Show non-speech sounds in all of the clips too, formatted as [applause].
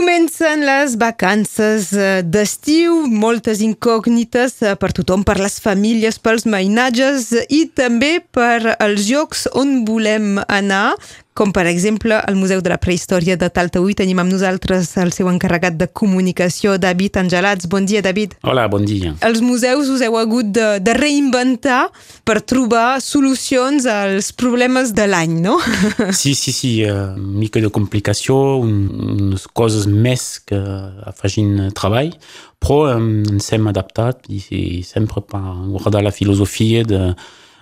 Comencen les vacances eh, d'estiu, moltes incògnites eh, per tothom, per les famílies, pels mainatges i també per els llocs on volem anar, com per exemple el Museu de la Prehistòria de Taltaúi. Tenim amb nosaltres el seu encarregat de comunicació, David Angelats. Bon dia, David. Hola, bon dia. Els museus us heu hagut de, de reinventar per trobar solucions als problemes de l'any, no? [laughs] Sí, sí, sí, uh, mica de complicació, un, unes coses més que afegint treball, però um, ens hem adaptat i, i sempre per guardar la filosofia de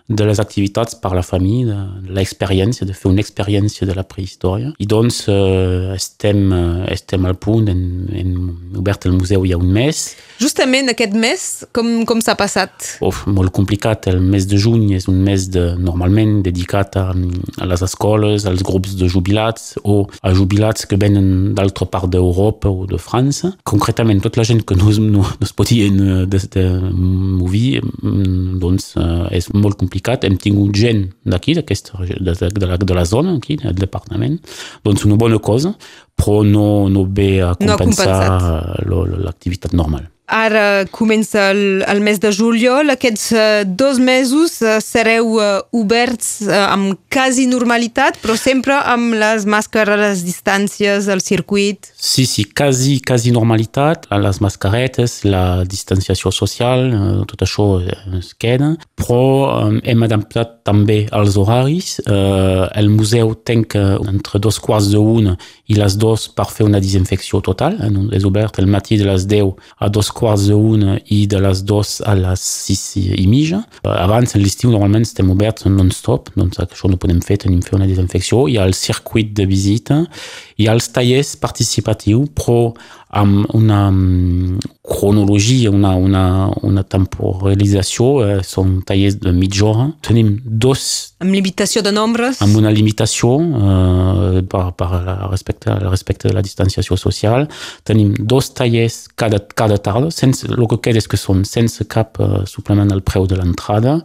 de les activitats par la famille, de l'expérience, de fer una experiència de la prehistòria. I doncs eh, estem, estem al punt, hem, hem obert el museu hi ha un mes. Justament aquest mes, com, com s'ha passat? Uf, molt complicat. El mes de juny és un mes de, normalment dedicat a, a les escoles, als grups de jubilats o a jubilats que venen d'altra part d'Europa o de França. Concretament, tota la gent que no, no, no es podien eh, de, de mover, mm, doncs eh, és molt complicat Hem tingut gent d'aquí, de, de, de, la, de la zona, aquí, del departament, doncs una bona cosa, però no, no ve a compensar no l'activitat normal. Ara comença el, el mes de juliol. Aquests uh, dos mesos uh, sereu uh, oberts uh, amb quasi normalitat, però sempre amb les màscares, les distàncies, el circuit. Sí, sí, quasi, quasi normalitat. Les mascaretes, la distanciació social, uh, tot això es queda. Però um, hem adaptat també els horaris. Uh, el museu tanca entre dos quarts d'una i les dos per fer una desinfecció total. Uh, és obert el matí de les 10 a dos d'una i de les dues a les sis i mitja. Abans, a l'estiu, normalment estem oberts non-stop, doncs això no podem fer, tenim fer una desinfecció. Hi ha el circuit de visita, hi ha els tallers participatius, però una cronologia, una, una, una temporalització, eh, són tallers de mitja hora. Tenim dos... Amb limitació de nombres? Amb una limitació eh, per, per respecte, respecte de la distanciació social. Tenim dos tallers cada, cada tarda, sense, el que queda és que són sense cap uh, suplement al preu de l'entrada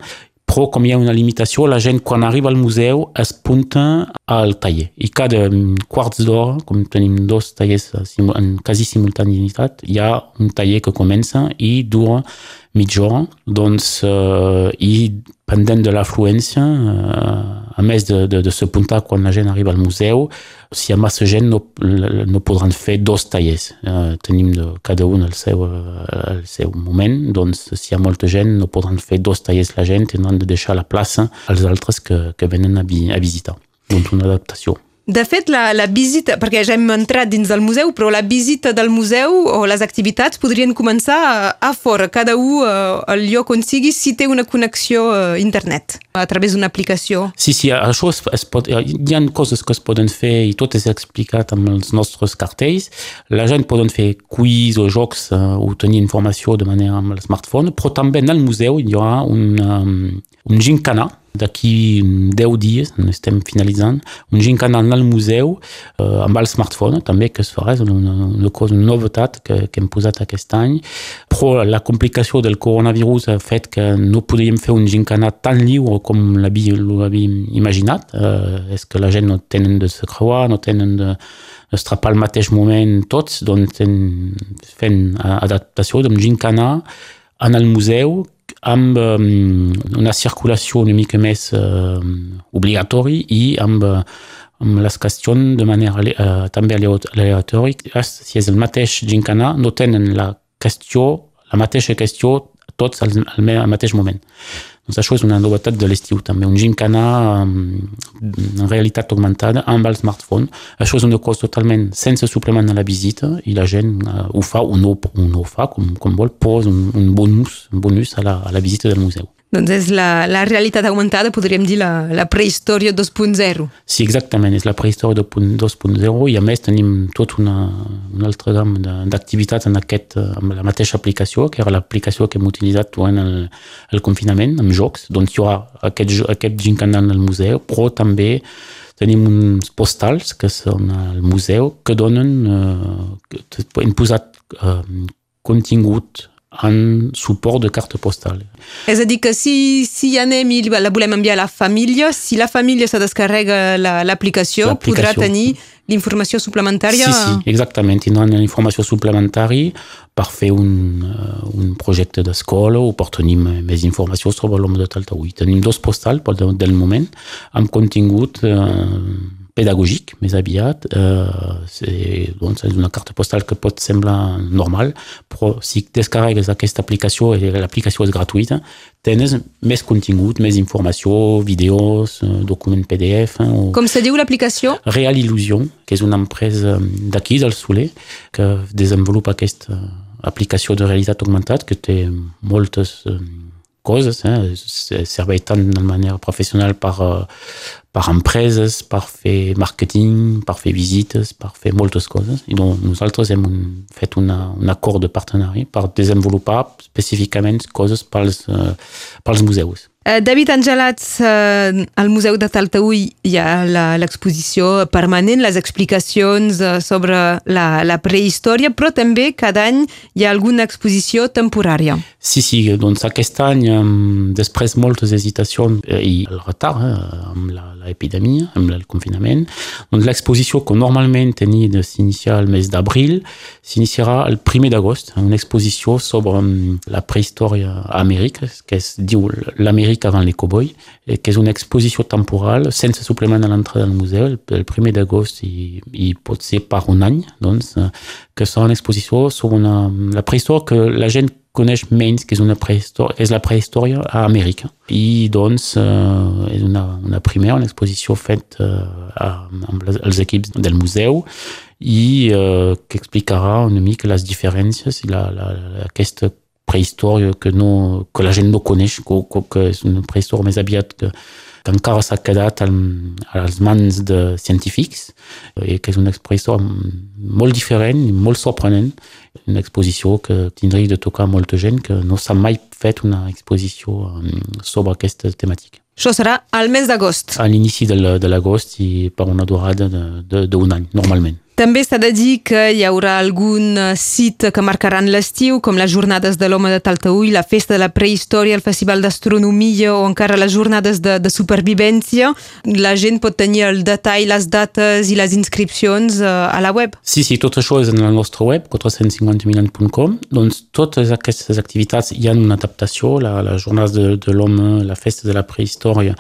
però com hi ha una limitació, la gent quan arriba al museu es punta al taller. I cada quarts d'hora, com tenim dos tallers en quasi simultaneïtat, hi ha un taller que comença i dura mitja hora, doncs, eh, i pendent de l'afluència, eh, a més de, de, de s'apuntar quan la gent arriba al museu, si hi ha massa gent no, no podran fer dos tallers. Eh, tenim de, cada un el seu, el seu moment, doncs si hi ha molta gent no podran fer dos tallers la gent, tindran de deixar la plaça als altres que, que venen a, vi, a visitar. Doncs una adaptació. De fet, la, la visita, perquè ja hem entrat dins del museu, però la visita del museu o les activitats podrien començar a, a fora, cada un al lloc on sigui, si té una connexió a internet, a través d'una aplicació. Sí, sí, això es, es pot, hi ha coses que es poden fer i tot és explicat amb els nostres cartells. La gent poden fer quiz o jocs o tenir informació de manera amb el smartphone, però també en el museu hi ha un, um, un gincana, D'aquí 10 dies, estem finalitzant, un gincana al museu eh, amb el smartphone també, que es farà, és una, una, cosa, una novetat que, que hem posat aquest any. Però la complicació del coronavirus ha fet que no podíem fer un gincana tan lliure com l'havíem imaginat. Eh, és que la gent no tenen de se creuar, no tenen de estrapar al mateix moment tots, doncs fent adaptació d'un gincana en el museu amb um, una circulació una mica més uh, obligatori i amb, amb les qüestions de manera uh, també aleatòria. Si és el mateix gincana, no tenen la qüestió, la mateixa qüestió tots al, al mateix moment. És una novetat de l'estiu també, un gincana en realitat augmentada amb el smartphone. Això és una cosa totalment sense suplement a la visita i la gent uh, ho fa o no, o no ho fa com, com vol, posa un, un bonus, un bonus a la, a la visita del museu. Doncs és la, la realitat augmentada, podríem dir la, la prehistòria 2.0. Sí, exactament, és la prehistòria 2.0 i a més tenim tot una, una altra gamma d'activitats en aquest, amb la mateixa aplicació, que era l'aplicació que hem utilitzat durant el, el confinament, amb jocs. Doncs hi haurà aquest, aquest gincana al museu, però també tenim uns postals que són al museu que donen, eh, hem posat eh, contingut en suport de carte postale. És a dir, que si, si anem i la volem enviar a la família, si la família se descarrega l'aplicació, la, podrà tenir l'informació suplementària? Sí, sí, exactament. Tindran informació suplementària per fer un, uh, un projecte d'escola o per tenir més informació sobre l'home de Taltaúi. Tenim dos postals del moment amb contingut uh, pedagògic, més aviat. Eh, doncs és una carta postal que pot semblar normal, però si descarregues aquesta aplicació i l'aplicació és gratuïta, tens més contingut, més informació, vídeos, eh, document PDF. O... Com se diu l'aplicació? Real Illusion, que és una empresa d'aquí, del Soler, que desenvolupa aquesta aplicació de realitat augmentada, que té moltes coses, eh? serveix tant de manera professional per, par empreses, per fer marketing, per fer visites, per fer moltes coses. I doncs nosaltres hem un, fet una, un acord de partenari per desenvolupar específicament coses pels, uh, pels museus. Eh, David Angelats, eh, al Museu de Taltaúi hi ha l'exposició permanent, les explicacions eh, sobre la, la prehistòria, però també cada any hi ha alguna exposició temporària. Sí, sí, doncs aquest any, després moltes hesitacions i el retard eh, amb l'epidèmia, amb el confinament, doncs l'exposició que normalment tenia de s'iniciar el mes d'abril s'iniciarà el 1 d'agost, una exposició sobre la prehistòria a Amèrica, que es diu l'Amèrica avant les cowboys, que és una exposició temporal sense suplement a l'entrada del museu, el, el primer d'agost i, i pot ser per un any, doncs, que serà una exposició sobre una, la prehistòria que la gent coneix menys, que és, una prehistòria, és la prehistòria a Amèrica. I doncs eh, és una, una primera, una exposició feta eh, amb els equips del museu i eh, que explicarà una mica les diferències i la, la, aquesta prehistòria que, no, que la gent no coneix, que, que és una prehistòria més aviat que, que encara s'ha quedat mans de científics i que és una prehistòria molt diferent i molt sorprenent. Una exposició que tindria de tocar molta gent que no s'ha mai fet una exposició sobre aquesta temàtica. Això serà al mes d'agost. A l'inici de l'agost i per una durada d'un any, normalment. També s'ha de dir que hi haurà algun sit que marcaran l'estiu, com les jornades de l'home de Taltaúi, la festa de la prehistòria, el festival d'astronomia o encara les jornades de, de supervivència. La gent pot tenir el detall, les dates i les inscripcions a la web. Sí, sí, tot això és en el nostre web, 450milan.com. Doncs totes aquestes activitats hi ha una adaptació, la, les jornades de, de l'home, la festa de la prehistòria,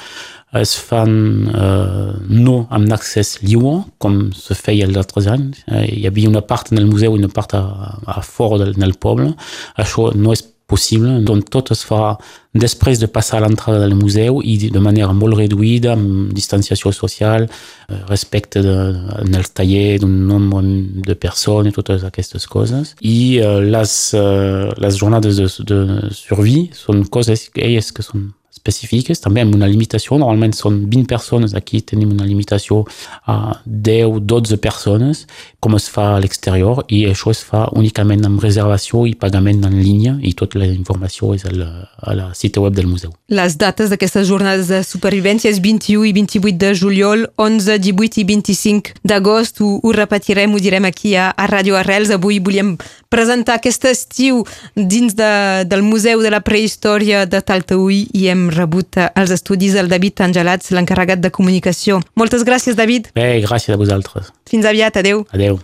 es fan eh, no amb accés lliure, com se feia els altres anys. Eh, hi havia una part en el museu i una part a, a fora del, del poble. Això no és possible, doncs tot es fa després de passar a l'entrada del museu i de manera molt reduïda, amb distanciació social, eh, respecte de, en tallers d'un nombre de persones i totes aquestes coses. I eh, les, eh, les de, de survi són coses elles que són específiques, també amb una limitació, normalment són 20 persones, aquí tenim una limitació a 10-12 persones, com es fa a l'exterior, i això es fa únicament amb reservació i pagament en línia, i tota la informació és al, a la site web del museu. Les dates d'aquestes jornades de supervivència és 21 i 28 de juliol, 11, 18 i 25 d'agost, ho, ho repetirem, ho direm aquí a, a Radio Arrels. Avui volíem presentar aquest estiu dins de, del Museu de la Prehistòria de Taltaúi i hem rebut als estudis el David Angelats, l'encarregat de comunicació. Moltes gràcies, David. Bé, gràcies a vosaltres. Fins aviat, adeu. Adeu.